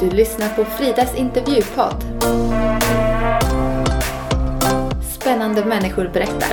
Du lyssnar på Fridas intervjupodd. Spännande människor berättar.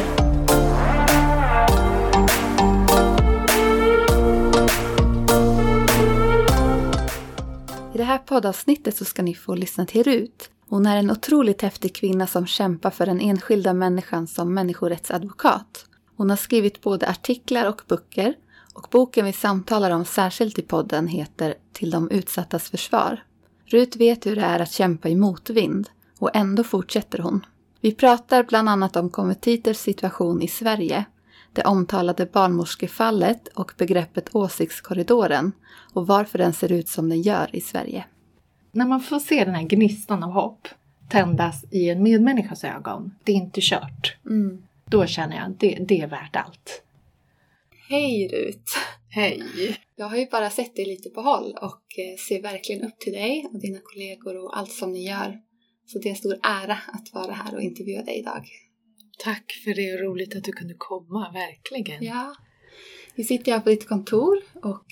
I det här poddavsnittet så ska ni få lyssna till Rut. Hon är en otroligt häftig kvinna som kämpar för den enskilda människan som människorättsadvokat. Hon har skrivit både artiklar och böcker och boken vi samtalar om särskilt i podden heter Till de utsattas försvar. Rut vet hur det är att kämpa i motvind och ändå fortsätter hon. Vi pratar bland annat om konvertiters situation i Sverige, det omtalade barnmorskefallet och begreppet åsiktskorridoren och varför den ser ut som den gör i Sverige. När man får se den här gnistan av hopp tändas i en medmänniskas ögon, det är inte kört. Mm. Då känner jag att det, det är värt allt. Hej Rut! Hej! Jag har ju bara sett dig lite på håll och eh, ser verkligen upp till dig och dina kollegor och allt som ni gör. Så det är en stor ära att vara här och intervjua dig idag. Tack för det, roligt att du kunde komma, verkligen. Ja, vi sitter här på ditt kontor och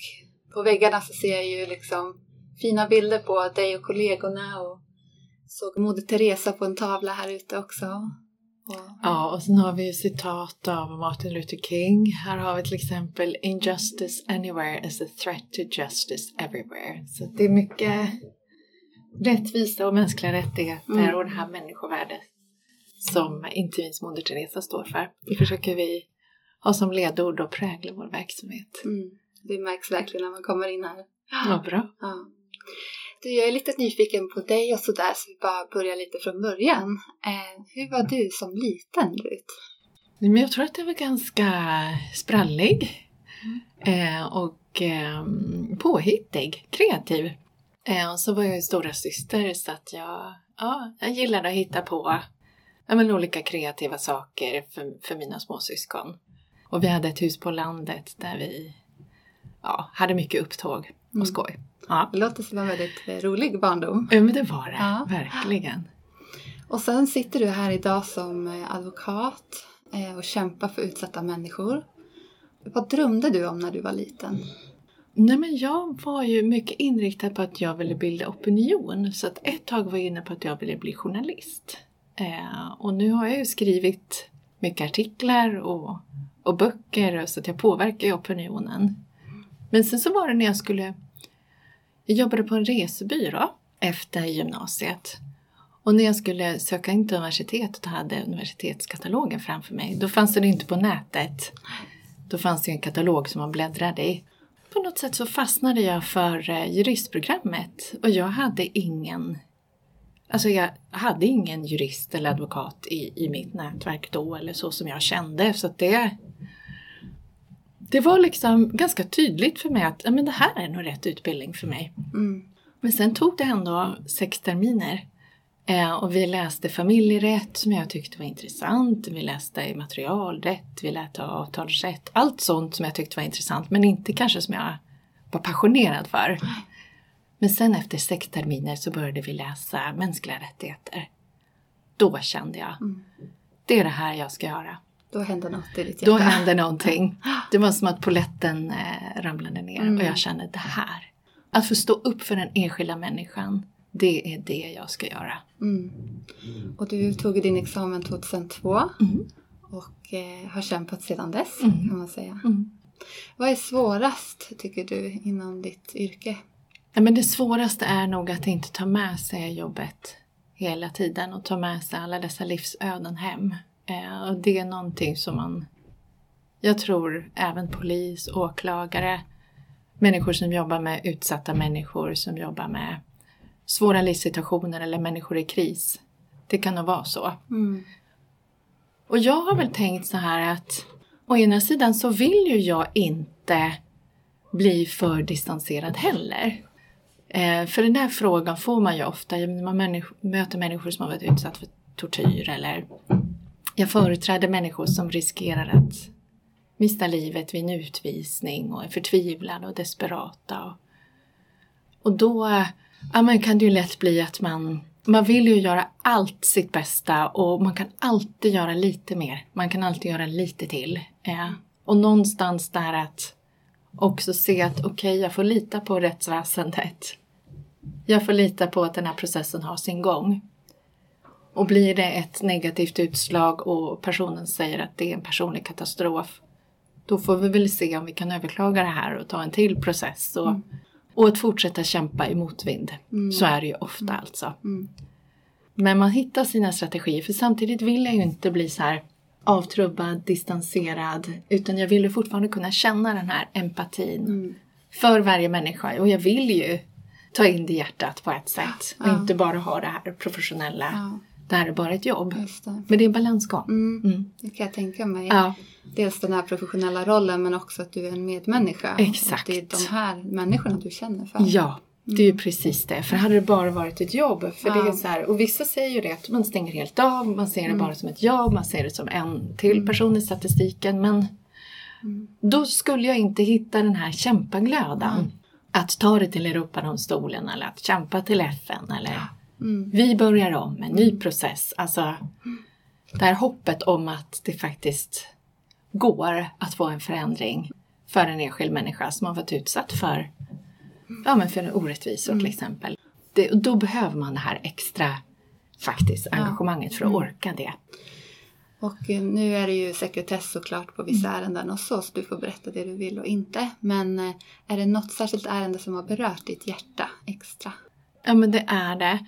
på väggarna så ser jag ju liksom fina bilder på dig och kollegorna och såg Moder Teresa på en tavla här ute också. Ja, och sen har vi ju citat av Martin Luther King. Här har vi till exempel Injustice anywhere is a threat to justice everywhere. Så det är mycket rättvisa och mänskliga rättigheter Mm. och det här människovärdet som inte minst Moder Teresa står för. Det försöker vi ha som ledord och prägla vår verksamhet. mm, det märks verkligen när man kommer in här. Vad bra. Ja. Du, jag är lite nyfiken på dig och sådär så vi bara börjar lite från början. Eh, hur var du som liten Rut? Men jag tror att jag var ganska sprallig eh, och eh, påhittig, kreativ. Eh, och så var jag ju stora syster så att jag, ja, jag gillade att hitta på ja, men olika kreativa saker för, för mina småsyskon. Och vi hade ett hus på landet där vi ja, hade mycket upptåg Mm. och skoj. Ja. Det låter som en väldigt eh, rolig barndom. Ja, men det var det, Ja. verkligen. Och sen sitter du här idag som eh, advokat eh, och kämpar för utsatta människor. Vad drömde du om när du var liten? Nej men jag var ju mycket inriktad på att jag ville bilda opinion. Så att ett tag var jag inne på att jag ville bli journalist. Eh, och nu har jag ju skrivit mycket artiklar och, och böcker så att jag påverkar ju opinionen. Men sen så var det när jag skulle... Jag jobbade på en resebyrå efter gymnasiet. Och när jag skulle söka in till universitetet och hade universitetskatalogen framför mig, då fanns den inte på nätet. Då fanns det en katalog som man bläddrade i. På något sätt så fastnade jag för eh, juristprogrammet och jag hade ingen Alltså jag hade ingen jurist eller advokat i, i mitt nätverk då eller så som jag kände så att det det var liksom ganska tydligt för mig att ja, men det här är nog rätt utbildning för mig. Mm. Men sen tog det ändå sex terminer. Eh, och vi läste familjerätt som jag tyckte var intressant. Vi läste immaterialrätt, vi läste avtalsrätt. Allt sånt som jag tyckte var intressant men inte kanske som jag var passionerad för. Men sen efter sex terminer så började vi läsa mänskliga rättigheter. Då kände jag, Mm. det är det här jag ska göra. Då hände något i ditt hjärta. Då hände någonting. Det var som att poletten eh, ramlade ner Mm. och jag kände det här. Att få stå upp för den enskilda människan, det är det jag ska göra. Mm. Och du tog din examen 2002 Mm. och eh, har kämpat sedan dess Mm. kan man säga. Mm. Vad är svårast tycker du inom ditt yrke? Ja, men det svåraste är nog att inte ta med sig jobbet hela tiden och ta med sig alla dessa livsöden hem. Eh, och det är någonting som man, jag tror även polis, åklagare, människor som jobbar med utsatta människor, som jobbar med svåra livssituationer eller människor i kris. Det kan nog vara så. Mm. Och jag har väl tänkt så här att å ena sidan så vill ju jag inte bli för distanserad heller. Eh, för den här frågan får man ju ofta när man människ- möter människor som har varit utsatt för tortyr eller jag företräder människor som riskerar att mista livet vid en utvisning och är förtvivlade och desperata. Och, och då ja, men kan det ju lätt bli att man, man vill ju göra allt sitt bästa och man kan alltid göra lite mer. Man kan alltid göra lite till. Eh, och någonstans där att också se att okej, jag får lita på rättsväsendet. Jag får lita på att den här processen har sin gång. Och blir det ett negativt utslag och personen säger att det är en personlig katastrof, då får vi väl se om vi kan överklaga det här och ta en till process. Och, mm. och att fortsätta kämpa i motvind. Mm. Så är det ju ofta mm. alltså. Mm. Men man hittar sina strategier, för samtidigt vill jag ju inte bli så här avtrubbad, distanserad, utan jag vill ju fortfarande kunna känna den här empatin mm. för varje människa. Och jag vill ju ta in det i hjärtat på ett sätt och ja. inte bara ha det här professionella. Ja. Det här är bara ett jobb. Det. Men det är en balansgång. Mm. Mm. Det kan jag tänka mig. Ja. Dels den här professionella rollen men också att du är en medmänniska. Exakt. Och det är de här människorna du känner för. Ja, det är ju mm. precis det. För hade det bara varit ett jobb. För ja. det är så här, och vissa säger ju det att man stänger helt av. Man ser det mm. bara som ett jobb. Man ser det som en till mm. person i statistiken. Men mm. då skulle jag inte hitta den här kämpaglöden. Mm. Att ta det till Europadomstolen eller att kämpa till FN. Eller mm. vi börjar om, en ny process. Alltså det här hoppet om att det faktiskt går att få en förändring för en enskild människa som har varit utsatt för Ja, men för orättvisor mm. till exempel. Det, och då behöver man det här extra faktiskt engagemanget ja. för att mm. orka det. Och eh, nu är det ju sekretess såklart på vissa mm. ärenden och så, så du får berätta det du vill och inte. Men eh, är det något särskilt ärende som har berört ditt hjärta extra? Ja, men det är det.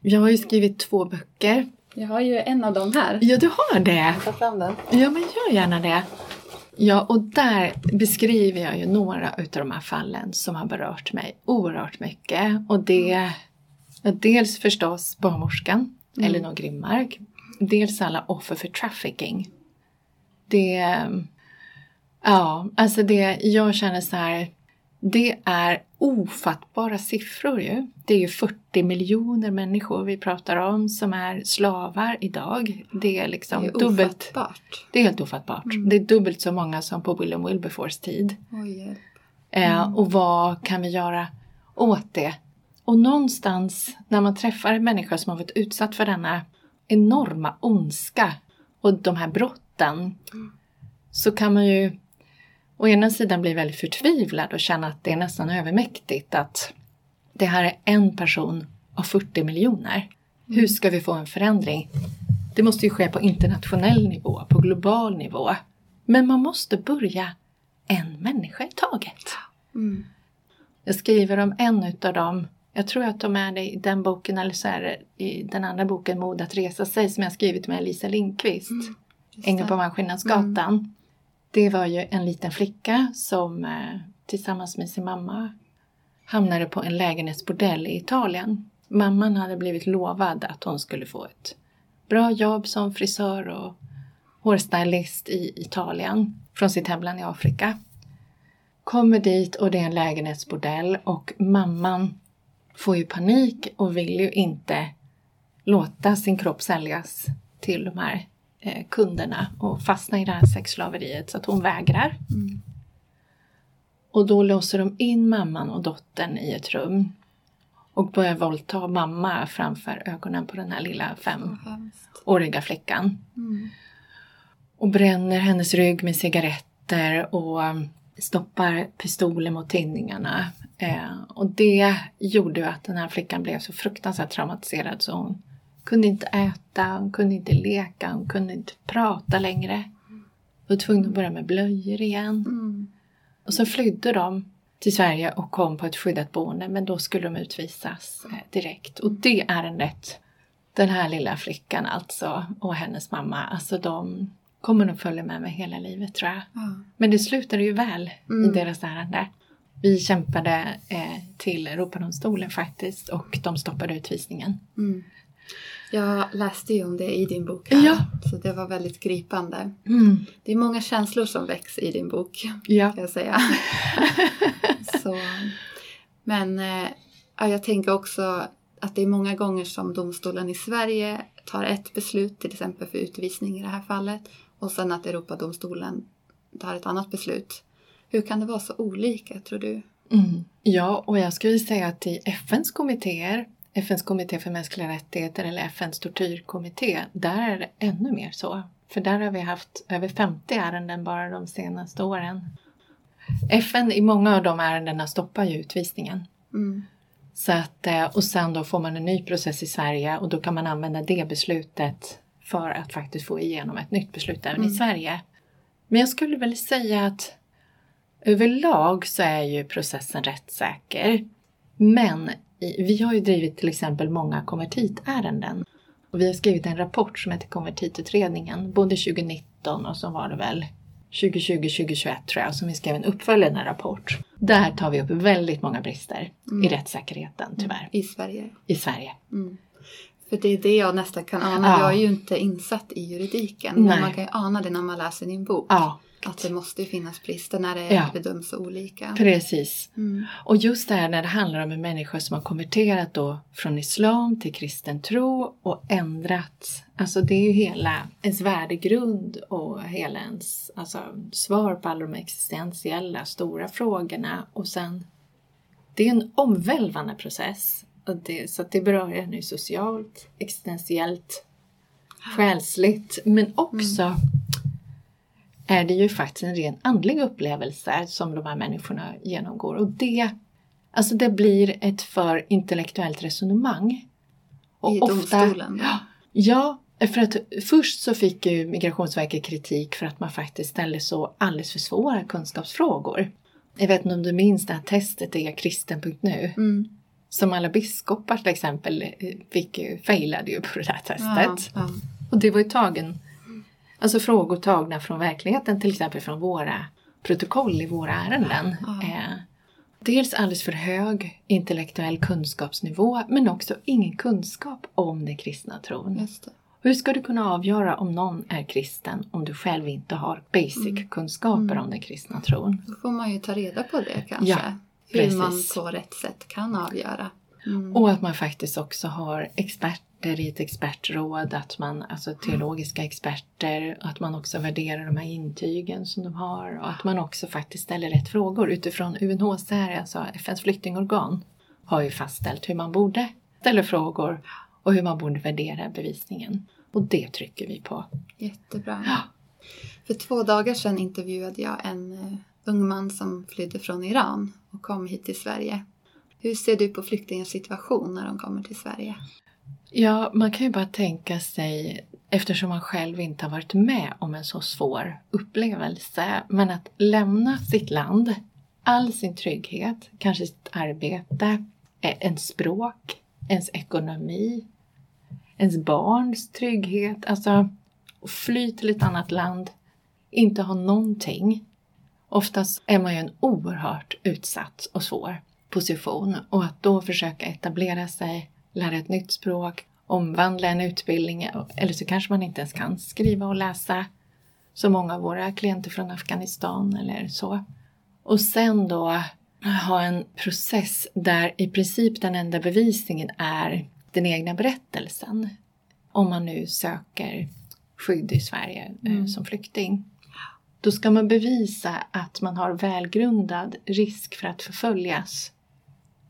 Jag har ju skrivit två böcker. Jag har ju en av dem här. Ja, du har det! Jag tar fram den. Ja, men gör gärna det. Ja, och där beskriver jag ju några utav de här fallen som har berört mig oerhört mycket. Och det är dels förstås barnmorskan, mm. Elinor Grimmark. Dels alla offer för trafficking. Det... Ja, alltså det... Jag känner så här... Det är ofattbara siffror ju. Det är ju 40 miljoner människor vi pratar om som är slavar idag. Det är liksom det är dubbelt. Ofattbart. Det är helt ofattbart. Mm. Det är dubbelt så många som på William Wilberforce tid. Oj, eh, mm. och vad kan vi göra åt det? Och någonstans när man träffar en människa som har varit utsatt för denna enorma ondska och de här brotten mm. så kan man ju å ena sidan bli väldigt förtvivlad och känna att det är nästan övermäktigt att det här är en person av 40 miljoner. Hur mm. ska vi få en förändring? Det måste ju ske på internationell nivå, på global nivå. Men man måste börja en människa i taget. Mm. Jag skriver om en utav dem, jag tror att de är det i den boken eller så är det i den andra boken Mod att resa sig som jag skrivit med Lisa Lindqvist. Mm, Ängel på Malmskillnadsgatan. Mm. Det var ju en liten flicka som eh, tillsammans med sin mamma hamnade på en lägenhetsbordell i Italien. Mamman hade blivit lovad att hon skulle få ett bra jobb som frisör och hårstylist i Italien från sitt hemland i Afrika. Kommer dit och det är en lägenhetsbordell och mamman får ju panik och vill ju inte låta sin kropp säljas till de här eh, kunderna och fastnar i det här sexslaveriet så att hon vägrar. Mm. Och då låser de in mamman och dottern i ett rum och börjar våldta mamma framför ögonen på den här lilla femåriga flickan. Mm. Och bränner hennes rygg med cigaretter och um, stoppar pistoler mot tinningarna. Eh, och det gjorde att den här flickan blev så fruktansvärt traumatiserad så hon kunde inte äta, hon kunde inte leka, hon kunde inte prata längre. Var tvungen att börja med blöjor igen. Mm. Och så flydde de till Sverige och kom på ett skyddat boende men då skulle de utvisas eh, direkt. Och det ärendet, den här lilla flickan alltså och hennes mamma, alltså de kommer nog följa med mig hela livet tror jag. Mm. Men det slutade ju väl mm. i deras ärende. Vi kämpade eh, till Europadomstolen faktiskt och de stoppade utvisningen. Mm. Jag läste ju om det i din bok här, ja. så det var väldigt gripande. Mm. Det är många känslor som väcks i din bok, ja. kan jag säga. så, men äh, jag tänker också att det är många gånger som domstolen i Sverige tar ett beslut, till exempel för utvisning i det här fallet, och sen att Europadomstolen tar ett annat beslut. Hur kan det vara så olika, tror du? Mm. Ja, och jag skulle säga att i FNs kommittéer FNs kommitté för mänskliga rättigheter eller FNs tortyrkommitté, där är det ännu mer så. För där har vi haft över 50 ärenden bara de senaste åren. FN i många av de ärendena stoppar ju utvisningen. Mm. Så att, eh, och sen då får man en ny process i Sverige och då kan man använda det beslutet för att faktiskt få igenom ett nytt beslut även Mm. i Sverige. Men jag skulle väl säga att överlag så är ju processen rättssäker. Men vi har ju drivit till exempel många konvertitärenden. Och vi har skrivit en rapport som heter Konvertitutredningen, både 2019 och så var det väl 2020-2021 tror jag, som vi skrev en uppföljande rapport. Där tar vi upp väldigt många brister Mm. i rättssäkerheten tyvärr, I Sverige. i Sverige. Mm. För det är det jag nästan kan ana. Ja. Jag är ju inte insatt i juridiken. Men Nej. man kan ju ana det när man läser din bok. Ja, Att det måste ju finnas brister när det Ja. bedöms olika. precis. Mm. Och just det här när det handlar om en människa som har konverterat då från islam till kristen tro och ändrat. Alltså det är ju hela ens värdegrund och hela ens alltså, svar på alla de existentiella stora frågorna. Och sen, det är en omvälvande process. Och det, så det berör en nu socialt, existentiellt, själsligt men också är det ju faktiskt en ren andlig upplevelse som de här människorna genomgår. Och det, alltså det blir ett för intellektuellt resonemang. Och I domstolen. Ja, ja, för att först så fick ju Migrationsverket kritik för att man faktiskt ställde så alldeles för svåra kunskapsfrågor. Jag vet inte om du minns det här testet i kristen.nu Mm. som alla biskopar till exempel eh, fick ju, failade ju på det här testet. Ja, ja. Och det var ju tagen, alltså frågor tagna från verkligheten, till exempel från våra protokoll i våra ärenden. Ja. Eh, dels alldeles för hög intellektuell kunskapsnivå men också ingen kunskap om den kristna tron. Hur ska du kunna avgöra om någon är kristen om du själv inte har basic-kunskaper Mm. om den kristna tron? Då får man ju ta reda på det kanske. Ja, Hur precis. man på rätt sätt kan avgöra. Mm. Och att man faktiskt också har experter i ett expertråd, att man, alltså teologiska experter, att man också värderar de här intygen som de har och att man också faktiskt ställer rätt frågor utifrån UNHCR, alltså FNs flyktingorgan, har ju fastställt hur man borde ställa frågor och hur man borde värdera bevisningen. Och det trycker vi på. Jättebra. Ja. För två dagar sedan intervjuade jag en eh, ung man som flydde från Iran och kom hit till Sverige. Hur ser du på flyktingars situation när de kommer till Sverige? Ja, man kan ju bara tänka sig, eftersom man själv inte har varit med om en så svår upplevelse, men att lämna sitt land, all sin trygghet, kanske sitt arbete, e- ens språk, ens ekonomi, ens barns trygghet, alltså fly till ett annat land, inte ha någonting. Oftast är man ju en oerhört utsatt och svår position och att då försöka etablera sig, lära ett nytt språk, omvandla en utbildning eller så kanske man inte ens kan skriva och läsa som många av våra klienter från Afghanistan eller så. Och sen då ha en process där i princip den enda bevisningen är den egna berättelsen. Om man nu söker skydd i Sverige eh, Mm. som flykting. Då ska man bevisa att man har välgrundad risk för att förföljas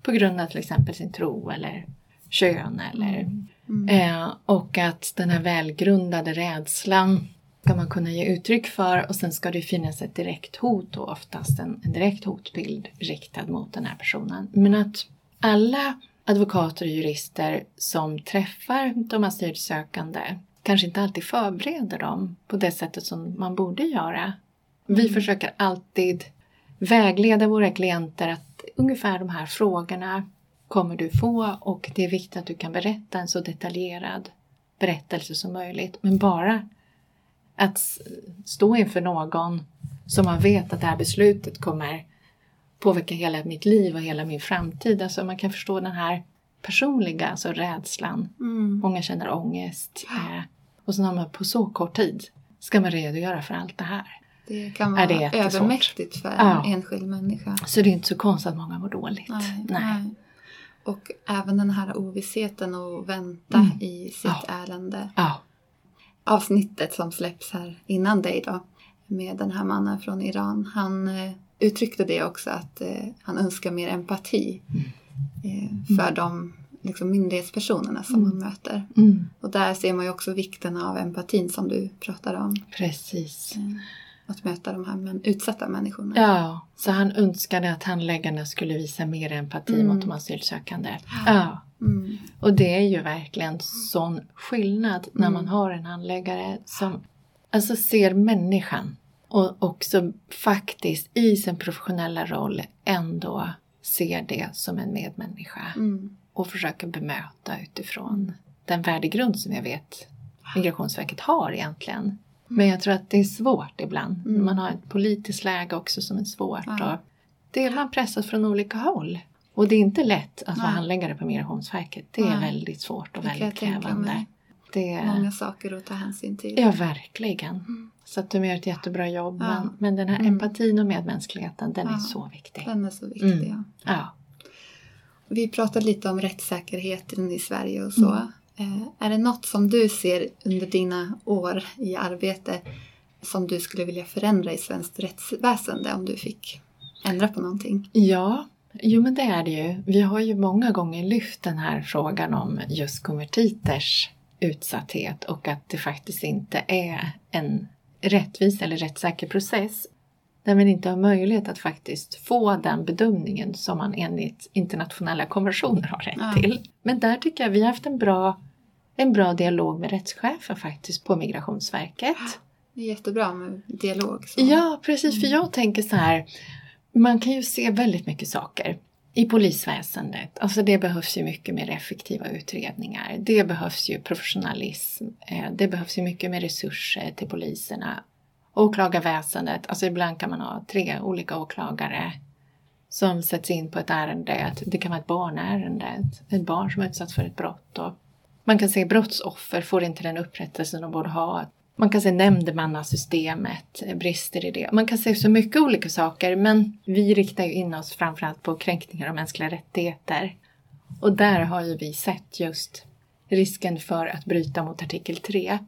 på grund av till exempel sin tro eller kön eller Mm. Eh, och att den här välgrundade rädslan ska man kunna ge uttryck för och sen ska det finnas ett direkt hot och oftast en, en direkt hotbild riktad mot den här personen. Men att alla advokater och jurister som träffar de asylsökande kanske inte alltid förbereder dem på det sättet som man borde göra. Vi Mm. försöker alltid vägleda våra klienter att ungefär de här frågorna kommer du få och det är viktigt att du kan berätta en så detaljerad berättelse som möjligt. Men bara att stå inför någon som man vet att det här beslutet kommer påverka hela mitt liv och hela min framtid. Alltså man kan förstå den här personliga alltså rädslan. Mm. Många känner ångest. Eh, och sen har man på så kort tid ska man redogöra för allt det här. Det kan vara det övermäktigt för Ja. en enskild människa. Så det är inte så konstigt att många mår dåligt. Nej, Nej. nej. Och även den här ovissheten och vänta Mm. i sitt Ja. ärende. Ja, Avsnittet som släpps här innan dig då med den här mannen från Iran. Han eh, uttryckte det också att eh, han önskar mer empati eh, för de liksom, myndighetspersonerna som Mm. man möter. mm, Och där ser man ju också vikten av empatin som du pratade om. precis. Att möta de här men, utsatta människorna. Ja, så han önskade att handläggarna skulle visa mer empati Mm. mot de asylsökande. Ja. Mm. Och det är ju verkligen sån skillnad när man Mm. har en handläggare som alltså ser människan och också faktiskt i sin professionella roll ändå ser det som en medmänniska Mm. och försöker bemöta utifrån den värdegrund som jag vet Migrationsverket har egentligen. Men jag tror att det är svårt ibland. Mm. Man har ett politiskt läge också som är svårt. Ja. Och det är man pressas från olika håll. Och det är inte lätt att vara handläggare på Migrationsverket. Det är Nej. väldigt svårt och Det väldigt krävande. Det, Många saker att ta hänsyn till. ja, verkligen. Mm. Så att de gör ett jättebra jobb. Ja. Men, men den här Mm. empatin och medmänskligheten, den är Ja. så viktig. Den är så viktig. Mm. Ja. Ja. Vi pratade lite om rättssäkerheten i Sverige och så. Eh, är det något som du ser under dina år i arbete som du skulle vilja förändra i svenskt rättsväsende om du fick ändra på någonting? Ja, jo men det är det ju. Vi har ju många gånger lyft den här frågan om just konvertiters utsatthet och att det faktiskt inte är en rättvis eller rättssäker process där man inte har möjlighet att faktiskt få den bedömningen som man enligt internationella konventioner har rätt Ja. till. Men där tycker jag vi har haft en bra, en bra dialog med rättschefen faktiskt på Migrationsverket. Det är jättebra med dialog. Så. Ja, precis. För jag tänker så här. Man kan ju se väldigt mycket saker i polisväsendet. Alltså det behövs ju mycket mer effektiva utredningar. Det behövs ju professionalism. Eh, Det behövs ju mycket mer resurser till poliserna. Åklagarväsendet, alltså ibland kan man ha tre olika åklagare som sätts in på ett ärende. Det kan vara ett barnärende, ett- barn som har utsatts för ett brott. Och man kan se brottsoffer får inte den upprättelse de borde ha. Man kan se nämndemannasystemet, brister i det. Man kan se så mycket olika saker men vi riktar ju in oss framförallt på kränkningar av mänskliga rättigheter. Och där har ju vi sett just risken för att bryta mot artikel 3,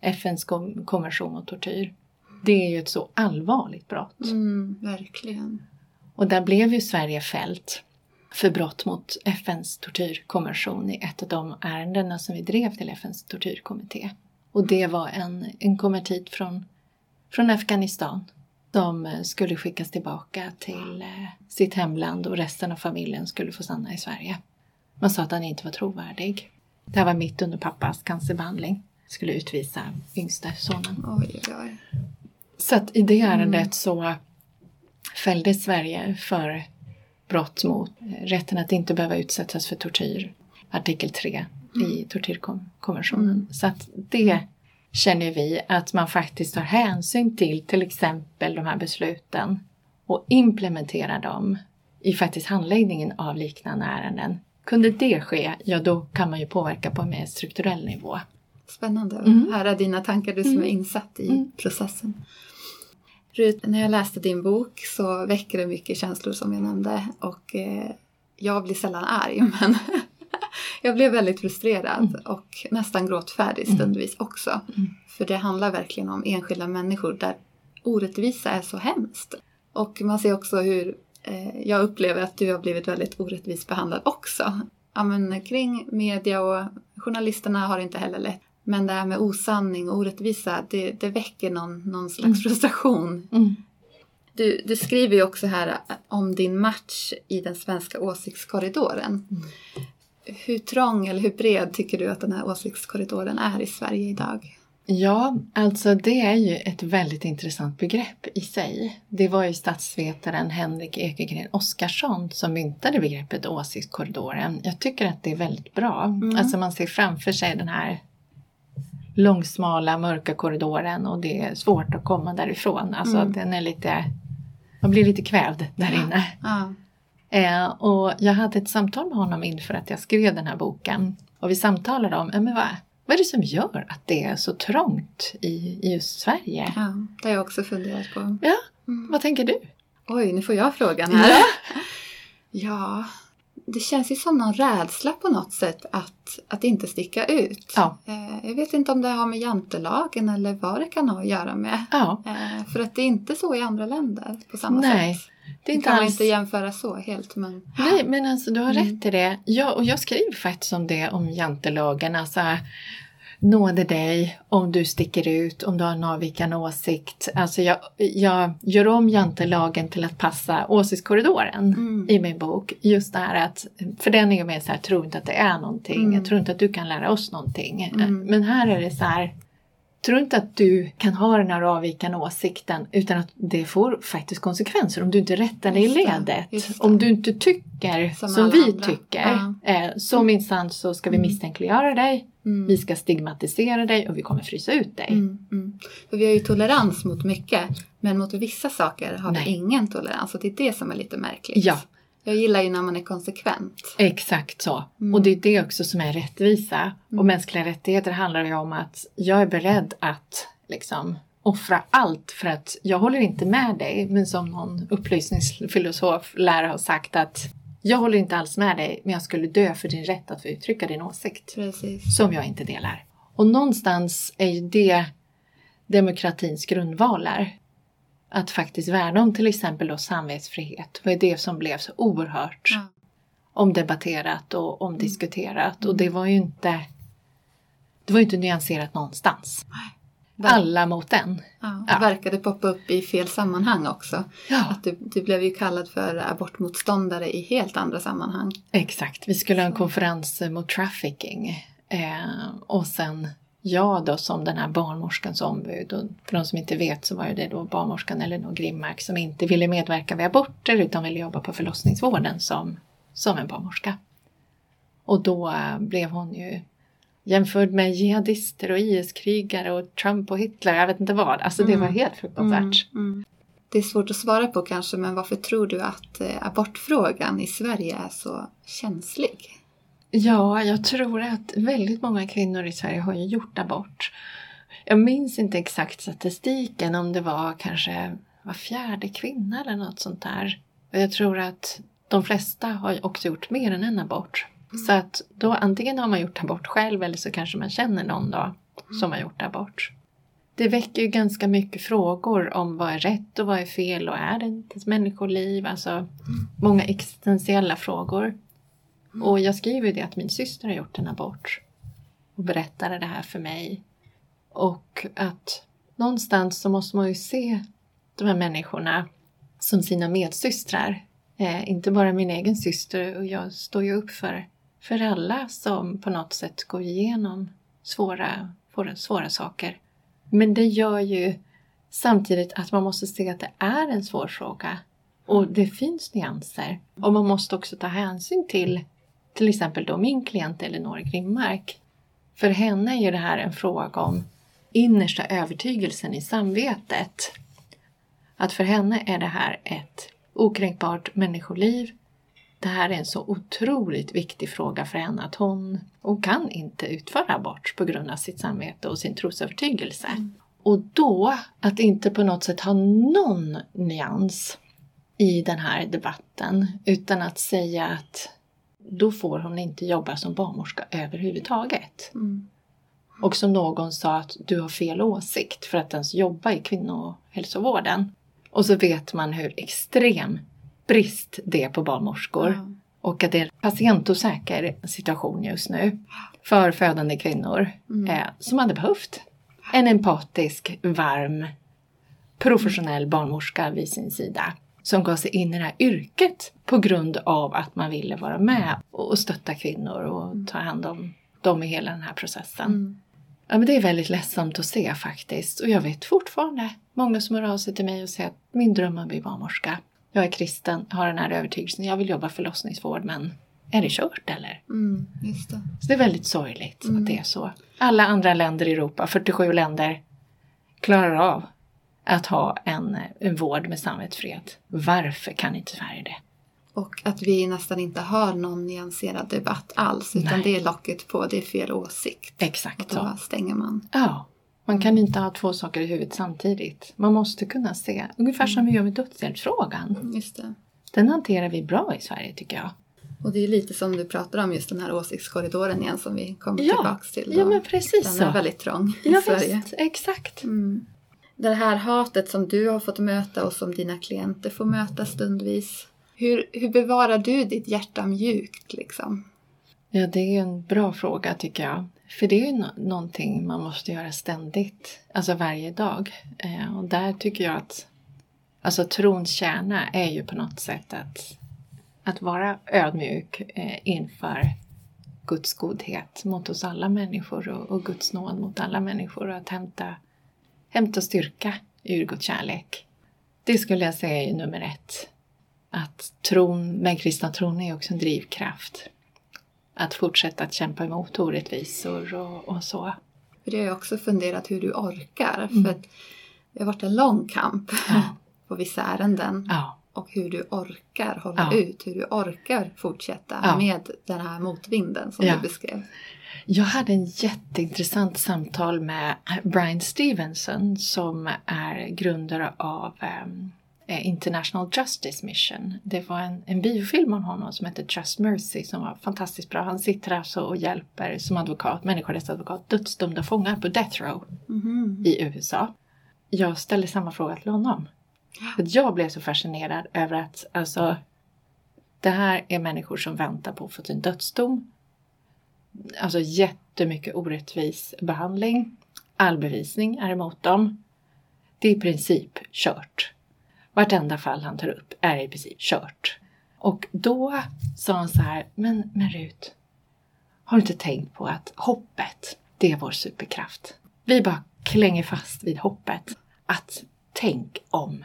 FNs konvention mot tortyr. Det är ju ett så allvarligt brott. Mm, verkligen. Och där blev ju Sverige fällt för brott mot FNs tortyrkonvention i ett av de ärendena som vi drev till FNs tortyrkommitté. Och det var en, en konvertit från, från Afghanistan som eh, skulle skickas tillbaka till eh, sitt hemland och resten av familjen skulle få stanna i Sverige. Man sa att han inte var trovärdig. Det här var mitt under pappas cancerbehandling. Skulle utvisa yngste sonen. Oj, oj, oj. Så att i det ärendet så fälldes Sverige för brott mot eh, rätten att inte behöva utsättas för tortyr, artikel 3 i tortyrkonventionen. Så att det känner vi att man faktiskt tar hänsyn till till exempel de här besluten och implementerar dem i faktiskt handläggningen av liknande ärenden. Kunde det ske, ja då kan man ju påverka på en mer strukturell nivå. Spännande att Mm. höra dina tankar, du som Mm. är insatt i Mm. processen. Rut, när jag läste din bok så väcker det mycket känslor som jag nämnde och eh, jag blir sällan arg men jag blev väldigt frustrerad och nästan gråtfärdig stundvis också. Mm. För det handlar verkligen om enskilda människor där orättvisa är så hemskt. Och man ser också hur eh, jag upplever att du har blivit väldigt orättvist behandlad också. Ja, men, kring media och journalisterna har inte heller lätt. Men det här med osanning och orättvisa, det, det väcker någon, någon slags Mm. frustration. Mm. Du, du skriver ju också här om din match i den svenska åsiktskorridoren. Mm. Hur trång eller hur bred tycker du att den här åsiktskorridoren är i Sverige idag? Ja, alltså det är ju ett väldigt intressant begrepp i sig. Det var ju statsvetaren Henrik Ekegren Oskarsson som myntade begreppet åsiktskorridoren. Jag tycker att det är väldigt bra. Mm. Alltså man ser framför sig den här långsmala mörka korridoren och det är svårt att komma därifrån. Alltså Mm. den är lite, man blir lite kvävd där inne. Ja. Eh, och jag hade ett samtal med honom inför att jag skrev den här boken. Och vi samtalade om, eh, men vad, vad är det som gör att det är så trångt i, i just Sverige? ja, det har jag också funderat på. Ja, Mm. vad tänker du? Oj, nu får jag frågan här. Ja, det känns ju som någon rädsla på något sätt att, att inte sticka ut. Ja. Eh, Jag vet inte om det har med jantelagen eller vad det kan ha att göra med. Ja, Eh, För att det är inte så i andra länder på samma Nej, sätt. det är inte kan man alls... inte jämföra så helt. Men... Nej, men alltså du har Mm. rätt i det. Ja, och jag skriver faktiskt om det, om jantelagen. Alltså, nåde dig om du sticker ut, om du har en avvikande åsikt. Alltså jag, jag gör om jantelagen till att passa åsiktskorridoren Mm. i min bok. Just det här att, för den är ju mer så här, tro inte att det är någonting, Mm. jag tror inte att du kan lära oss någonting. Mm. Men här är det så här, tro inte att du kan ha den här avvikande åsikten utan att det får faktiskt konsekvenser om du inte rättar dig i ledet. Om du inte tycker Som som, vi andra. tycker, eh, så minsann så ska vi Mm. misstänkliggöra dig, Mm. vi ska stigmatisera dig och vi kommer frysa ut dig. Mm, mm. För vi har ju tolerans mot mycket, men mot vissa saker har Nej. vi ingen tolerans. Och det är det som är lite märkligt. Ja. Jag gillar ju när man är konsekvent. Exakt så. Mm. Och det är det också som är rättvisa. Mm. Och mänskliga rättigheter handlar ju om att jag är beredd att liksom offra allt för att jag håller inte med dig. Men som någon upplysningsfilosof lär ha sagt att jag håller inte alls med dig men jag skulle dö för din rätt att få uttrycka din åsikt. Precis. Som jag inte delar. Och någonstans är ju det demokratins grundvalar. Att faktiskt värna om till exempel då samvetsfrihet. Vad är det som blev så oerhört Ja. omdebatterat och omdiskuterat. Och det var ju inte det var ju inte nyanserat någonstans. Ver- Alla mot en. Ja, Ja. det verkade poppa upp i fel sammanhang också. Ja, Att du, du blev ju kallad för abortmotståndare i helt andra sammanhang. exakt. Vi skulle ha en konferens mot trafficking. Eh, och sen jag då som den här barnmorskans ombud. Och för de som inte vet så var det då barnmorskan Elinor Grimmark som inte ville medverka vid aborter utan ville jobba på förlossningsvården som, som en barnmorska. Och då eh, blev hon ju jämförd med jihadister och IS-krigare och Trump och Hitler, jag vet inte vad. Alltså det Mm. var helt fruktansvärt. Mm, mm. Det är svårt att svara på kanske, men varför tror du att eh, abortfrågan i Sverige är så känslig? Ja, jag tror att väldigt många kvinnor i Sverige har ju gjort abort. Jag minns inte exakt statistiken om det var kanske var fjärde kvinna eller något sånt där. Jag tror att de flesta har också gjort mer än en abort. Så att då antingen har man gjort abort själv eller så kanske man känner någon då som har gjort abort. Det väcker ju ganska mycket frågor om vad är rätt och vad är fel och är det inte ett människoliv? Alltså många existentiella frågor. Och jag skriver ju det att min syster har gjort en abort. Och berättade det här för mig. Och att någonstans så måste man ju se de här människorna som sina medsystrar. Eh, inte bara min egen syster och jag står ju upp för, för alla som på något sätt går igenom svåra, svåra, svåra saker. Men det gör ju samtidigt att man måste se att det är en svår fråga. Och det finns nyanser. Och man måste också ta hänsyn till till exempel då min klient Elinor Grimmark. För henne är ju det här en fråga om innersta övertygelsen i samvetet. Att för henne är det här ett okränkbart människoliv. Det här är en så otroligt viktig fråga för henne att hon, hon kan inte utföra abort på grund av sitt samvete och sin trosövertygelse. Och då, att inte på något sätt ha någon nyans i den här debatten utan att säga att då får hon inte jobba som barnmorska överhuvudtaget. Mm. Och som någon sa att du har fel åsikt för att ens jobba i kvinnohälsovården. Och så vet man hur extrem brist det är på barnmorskor. Ja. Och att det är en patientosäker situation just nu för födande kvinnor Mm. eh, som hade behövt en empatisk, varm, professionell barnmorska vid sin sida som gav sig in i det här yrket på grund av att man ville vara med och stötta kvinnor och ta hand om dem i hela den här processen. Mm. Ja, men det är väldigt ledsamt att se faktiskt. Och jag vet fortfarande många som hör av sig till mig och säger att min dröm är att bli barnmorska. Jag är kristen, har den här övertygelsen, jag vill jobba förlossningsvård men är det kört eller? Mm. Det. Så det är väldigt sorgligt Mm. att det är så. Alla andra länder i Europa, 47 länder, klarar av att ha en, en vård med samvetsfrihet. Varför kan inte Sverige det? Och att vi nästan inte har någon nyanserad debatt alls, utan Nej. det är locket på, det är fel åsikt. Och Exakt så. då stänger man. Ja, man kan inte ha två saker i huvudet samtidigt. Man måste kunna se, ungefär som vi gör med dödshjälpsfrågan. Just det. Den hanterar vi bra i Sverige tycker jag. Och det är lite som du pratar om, just den här åsiktskorridoren igen som vi kommer Ja. tillbaks till. Ja då. men precis den är så. väldigt trång i Ja Sverige. visst, exakt. Mm. Det här hatet som du har fått möta och som dina klienter får möta stundvis. Hur, hur bevarar du ditt hjärta mjukt liksom? Ja, det är en bra fråga tycker jag. För det är ju någonting man måste göra ständigt, alltså varje dag. Eh, och där tycker jag att alltså trons kärna är ju på något sätt att, att vara ödmjuk eh, inför Guds godhet mot oss alla människor och, och Guds nåd mot alla människor och att hämta, hämta styrka ur Guds kärlek. Det skulle jag säga är nummer ett. Att tron, den kristna tron är också en drivkraft. Att fortsätta att kämpa emot orättvisor och, och så. För det har jag också funderat hur du orkar. Mm. För att det har varit en lång kamp Ja. på vissa ärenden. Ja, Och hur du orkar hålla Ja. ut, hur du orkar fortsätta Ja. med den här motvinden som Ja. du beskrev. Jag hade en jätteintressant samtal med Brian Stevenson som är grundare av ehm, eh, International Justice Mission. Det var en, en biofilm om honom som heter Just Mercy som var fantastiskt bra. Han sitter alltså och hjälper som advokat, människorättsadvokat, dödsdömda fångar på death row Mhm. i USA. Jag ställde samma fråga till honom. För att jag blev så fascinerad över att alltså, det här är människor som väntar på att få sin dödsdom. Alltså jättemycket orättvis behandling. All bevisning är emot dem. Det är i princip kört. Vartenda fall han tar upp är i princip kört. Och då sa han så här, men, men Rut, har du inte tänkt på att hoppet, det är vår superkraft. Vi bara klänger fast vid hoppet. Att tänk om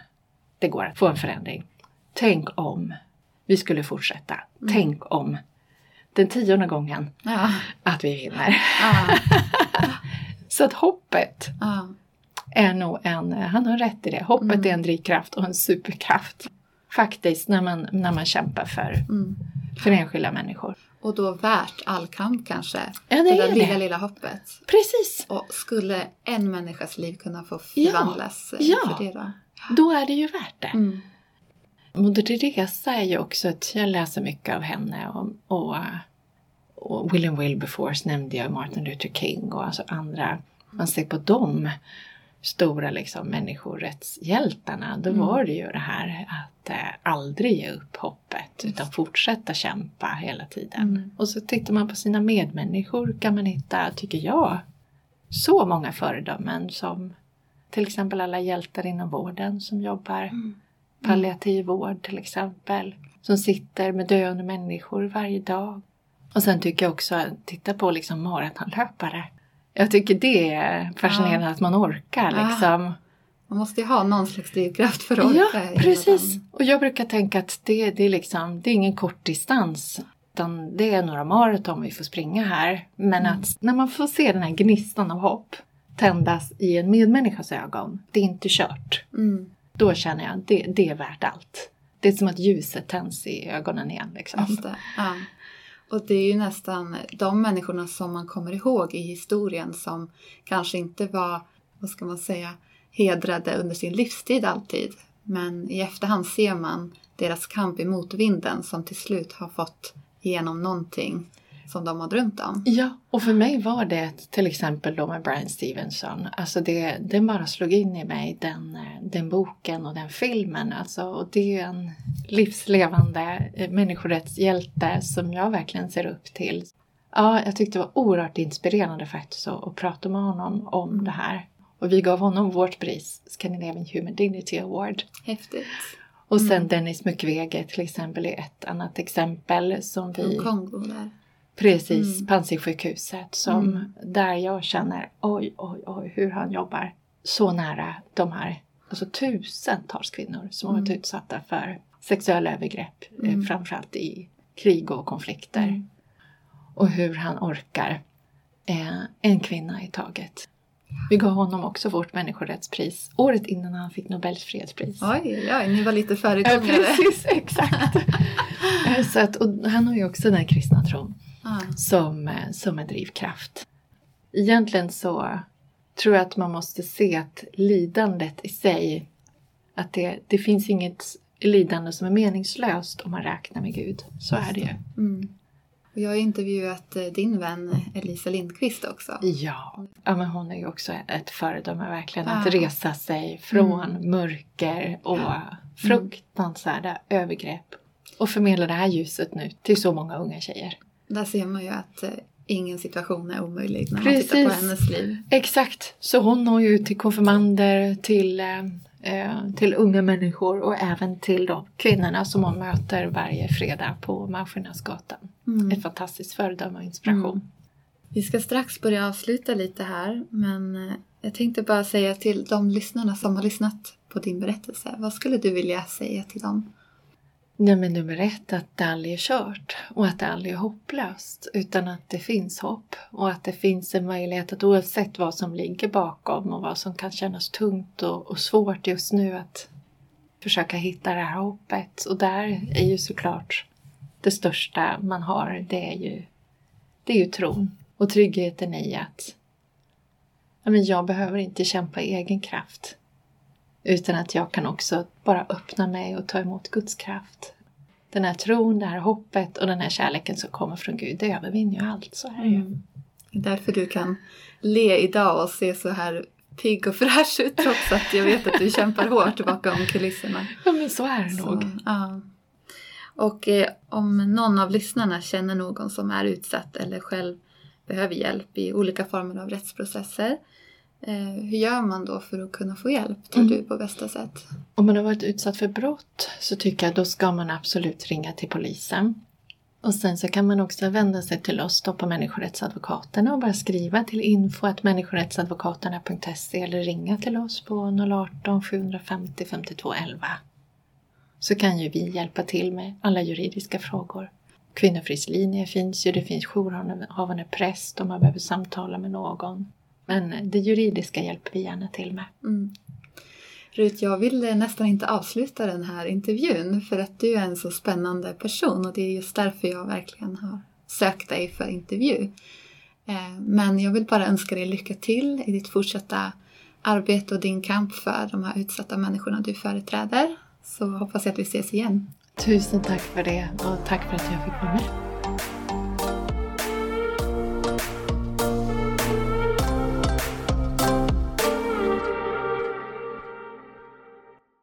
det går att få en förändring. Tänk om vi skulle fortsätta. Tänk om den tionde gången Ja. att vi vinner. Ja. Så att hoppet Ja. är nog en, han har rätt i det, hoppet Mm. är en drivkraft och en superkraft. Faktiskt när man, när man kämpar för, Mm. för enskilda människor. Och då värt all kamp kanske. Ja, det det där är lilla, det. lilla hoppet. Precis! Och skulle en människas liv kunna få förvandlas eh, Ja. för det då? Då är det ju värt det. Mm. Moder Teresa är ju också ett, jag läser mycket av henne och, och, och William Wilberforce nämnde jag, Martin Luther King och alltså andra. Man ser på dem stora liksom människorättshjältarna, då Mm. var det ju det här att eh, aldrig ge upp hoppet utan fortsätta kämpa hela tiden. Mm. Och så tittar man på sina medmänniskor kan man hitta, tycker jag, så många föredömen som till exempel alla hjältar inom vården som jobbar Mm. palliativ vård till exempel. Som sitter med döende människor varje dag. Och sen tycker jag också titta på liksom maratonlöpare. Jag tycker det är fascinerande att man orkar Ja. liksom. Man måste ju ha någon slags drivkraft för att orka. Ja, precis. Och jag brukar tänka att det, det, är liksom, det är ingen kort distans. Utan det är några maraton vi får springa här. Men Mm. att när man får se den här gnistan av hopp tändas i en medmänniskas ögon. Det är inte kört. Mm. Då känner jag att det, det är värt allt. Det är som att ljuset tänds i ögonen igen. Liksom. Ja. Och det är ju nästan de människorna som man kommer ihåg i historien som kanske inte var, vad ska man säga, hedrade under sin livstid alltid. Men i efterhand ser man deras kamp emot vinden som till slut har fått igenom någonting som de har drömt om. Ja, och för mig var det till exempel då med Brian Stevenson. Alltså det, det bara slog in i mig, den, den boken och den filmen. Alltså, och det är en livslevande människorättshjälte som jag verkligen ser upp till. Ja, jag tyckte det var oerhört inspirerande faktiskt att, att prata med honom om det här. Och vi gav honom vårt pris, Scandinavian Human Dignity Award. Häftigt. Och sen Dennis Mukwege till exempel är ett annat exempel som vi... Från Kongo där. Precis, Mm. Panzisjukhuset som Mm. där jag känner oj, oj, oj hur han jobbar så nära de här alltså tusentals kvinnor som har varit Mm. utsatta för sexuella övergrepp, eh, Mm. framförallt i krig och konflikter. Mm. Och hur han orkar eh, en kvinna i taget. Vi gav honom också vårt människorättspris året innan han fick Nobels fredspris. Oj, oj, ni var lite Ja, föregångare. precis, exakt. Eh, så att, och han har ju också den kristna tron Ja. som, eh, som en drivkraft. Egentligen så tror jag att man måste se att lidandet i sig, att det, det finns inget lidande som är meningslöst om man räknar med Gud. Så är det ju. Mm. Jag har intervjuat eh, din vän Elisa Lindqvist också. Ja. ja, men hon är ju också ett föredöme verkligen. Att Ja. resa sig från mörker och fruktansvärda övergrepp och förmedla det här ljuset nu till så många unga tjejer. Där ser man ju att eh, ingen situation är omöjlig när man Precis. tittar på hennes liv. Exakt, så hon når ju till konfirmander, till, eh, till unga människor och även till de kvinnorna som hon möter varje fredag på Malmskillnadsgatan. Mm. Ett fantastiskt föredöme och inspiration. Mm. Vi ska strax börja avsluta lite här men eh, jag tänkte bara säga till de lyssnarna som har lyssnat på din berättelse. Vad skulle du vilja säga till dem? Nej men nummer ett, att det aldrig är kört och att det aldrig är hopplöst utan att det finns hopp och att det finns en möjlighet att oavsett vad som ligger bakom och vad som kan kännas tungt och, och svårt just nu att försöka hitta det här hoppet. Och där är ju såklart det största man har det är ju, det är ju tron och tryggheten i att jag behöver inte kämpa i egen kraft utan att jag kan också bara öppna mig och ta emot Guds kraft. Den här tron, det här hoppet och den här kärleken som kommer från Gud, det övervinner ju allt. Så är det ju. Mm. Det är därför du kan le idag och se så här pigg och fräsch ut trots att jag vet att du kämpar hårt bakom kulisserna. Ja men så är det så, nog. Ja. Och eh, om någon av lyssnarna känner någon som är utsatt eller själv behöver hjälp i olika former av rättsprocesser hur gör man då för att kunna få hjälp, tror mm. du, på bästa sätt? Om man har varit utsatt för brott så tycker jag då ska man absolut ringa till polisen. Och sen så kan man också vända sig till oss då på Människorättsadvokaterna och bara skriva till info människorättsadvokaterna.se eller ringa till oss på 018 750 52 11. Så kan ju vi hjälpa till med alla juridiska frågor. Kvinnofridslinje finns ju, det finns jourhavande präst om man behöver samtala med någon. Men det juridiska hjälper vi gärna till med. Mm. Rut, jag vill nästan inte avsluta den här intervjun för att du är en så spännande person och det är just därför jag verkligen har sökt dig för intervju. Eh, men jag vill bara önska dig lycka till i ditt fortsatta arbete och din kamp för de här utsatta människorna du företräder. Så hoppas jag att vi ses igen. Tusen tack för det och tack för att jag fick vara med.